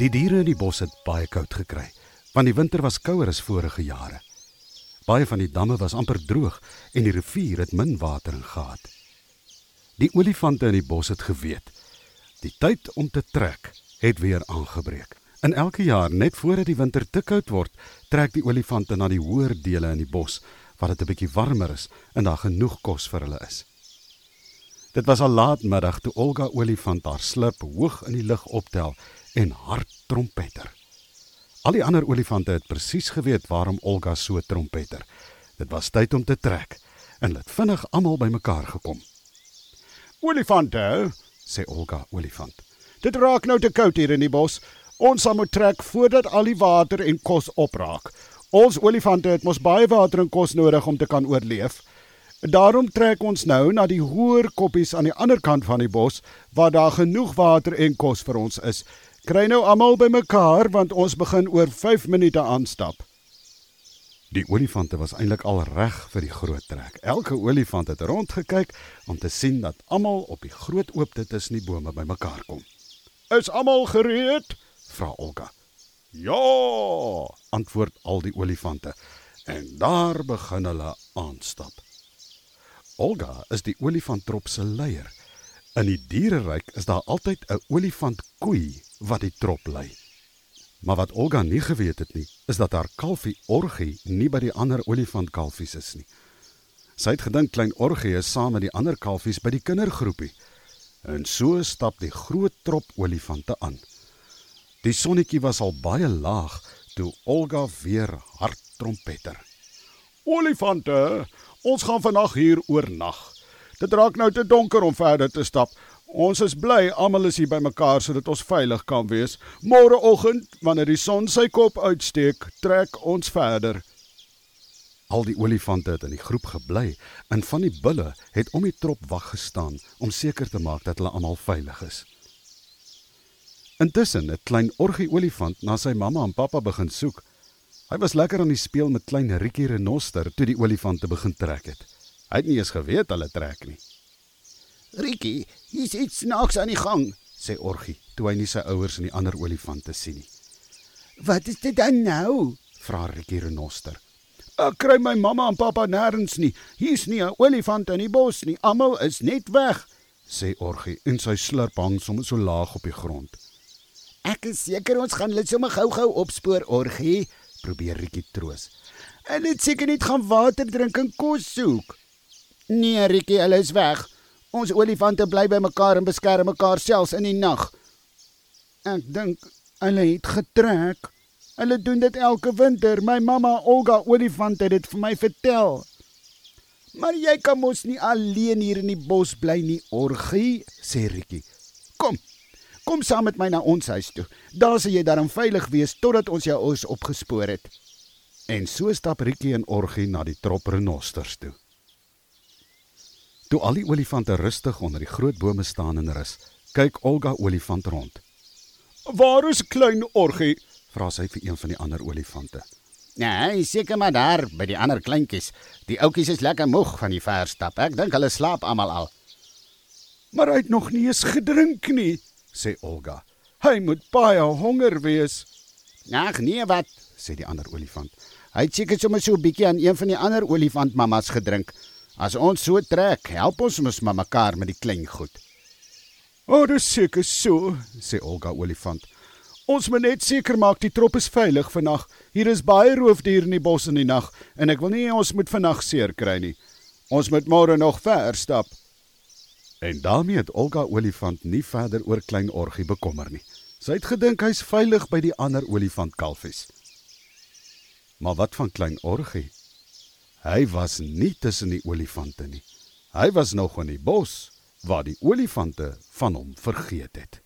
Die diere in die bos het baie koud gekry, want die winter was kouer as vorige jare. Baie van die damme was amper droog en die rivier het min water gehad. Die olifante in die bos het geweet. Die tyd om te trek het weer aangebreek. In elke jaar net voordat die winter te koud word, trek die olifante na die hoër dele in die bos waar dit 'n bietjie warmer is en daar genoeg kos vir hulle is. Dit was al laatmiddag toe Olga olifant haar slip hoog in die lug optel en hard trompeter. Al die ander olifante het presies geweet waarom Olga so trompeter. Dit was tyd om te trek en het vinnig almal bymekaar gekom. Olifante, sê Olga olifant. Dit raak nou te koud hier in die bos. Ons sal moet trek voordat al die water en kos opraak. Ons olifante het mos baie water en kos nodig om te kan oorleef. Daarom trek ons nou na die hoër koppies aan die ander kant van die bos waar daar genoeg water en kos vir ons is. Kry nou almal bymekaar want ons begin oor 5 minute aanstap. Die olifante was eintlik al reg vir die groot trek. Elke olifant het rondgekyk om te sien dat almal op die groot oopte tussen die bome bymekaar kom. Is almal gereed? vra Olga. Ja, antwoord al die olifante en daar begin hulle aanstap. Olga is die olifanttrop se leier. In die diereryk is daar altyd 'n olifantkoei wat die trop lei. Maar wat Olga nie geweet het nie, is dat haar kalfie Orgie nie by die ander olifantkalfies is nie. Sy het gedink klein Orgie is saam met die ander kalfies by die kindergroepie. En so stap die groot trop olifante aan. Die sonnetjie was al baie laag toe Olga weer hard trompeter. Olifante, Ons gaan vandag hier oornag. Dit raak nou te donker om verder te stap. Ons is bly almal is hier bymekaar sodat ons veilig kan wees. Môreoggend, wanneer die son sy kop uitsteek, trek ons verder. Al die olifante het in die groep gebly en van die bulle het om die trop wag gestaan om seker te maak dat hulle almal veilig is. Intussen het klein Orgie olifant na sy mamma en pappa begin soek. Hy was lekker aan die speel met klein Rikkie renoster toe die olifante begin trek het. Hy het nie eens geweet hulle trek nie. Rikkie, hier's iets snaaks aan die gang, sê Orgie toe hy nie sy ouers en die ander olifante sien nie. Wat is dit dan nou? vra Rikkie renoster. Ek kry my mamma en pappa nêrens nie. Hier's nie 'n olifant in die bos nie. Almal is net weg, sê Orgie en sy slurp hang sommer so laag op die grond. Ek is seker ons gaan hulle sommer gou-gou opspoor, Orgie, probeer Rietjie troos. Hulle het seker net gaan water drink en kos soek. Nee, Rietjie, hulle is weg. Ons olifante bly by mekaar en beskerm mekaar selfs in die nag. Ek dink hulle het getrek. Hulle doen dit elke winter. My mamma Olga olifant het dit vir my vertel. Maar jy kan mos nie alleen hier in die bos bly nie, Orgie, sê Rietjie. Kom, Kom saam met my na ons huis toe. Daar sal jy dan veilig wees totdat ons jou ons opgespoor het. En so stap Rikkie en Orgie na die trop renosters toe. Toe al die olifante rustig onder die groot bome staan en rus, kyk Olga olifant rond. "Waar is klein Orgie?" vra sy vir een van die ander olifante. "Nee, seker maar daar by die ander kleintjies. Die oudjies is lekker moeg van die ver stap. Ek dink hulle slaap almal al." "Maar hy het nog nie eens gedrink nie," sê Olga. Hy moet baie honger wees. Ag nee, wat? sê die ander olifant. Hy het seker sommer so 'n bietjie aan een van die ander olifant mammas gedrink. As ons so trek, help ons mos maar mekaar met die klein goed. O, oh, dis seker so, sê Olga olifant. Ons moet net seker maak die trop is veilig vannag. Hier is baie roofdiere in die bos in die nag en ek wil nie ons moet vannag seer kry nie. Ons moet môre nog ver stap. En daarmee het Olga olifant nie verder oor klein Orgie bekommer nie. Sy het gedink hy's veilig by die ander olifantkalfies. Maar wat van klein Orgie? Hy was nie tussen die olifante nie. Hy was nog in die bos waar die olifante van hom vergeet het.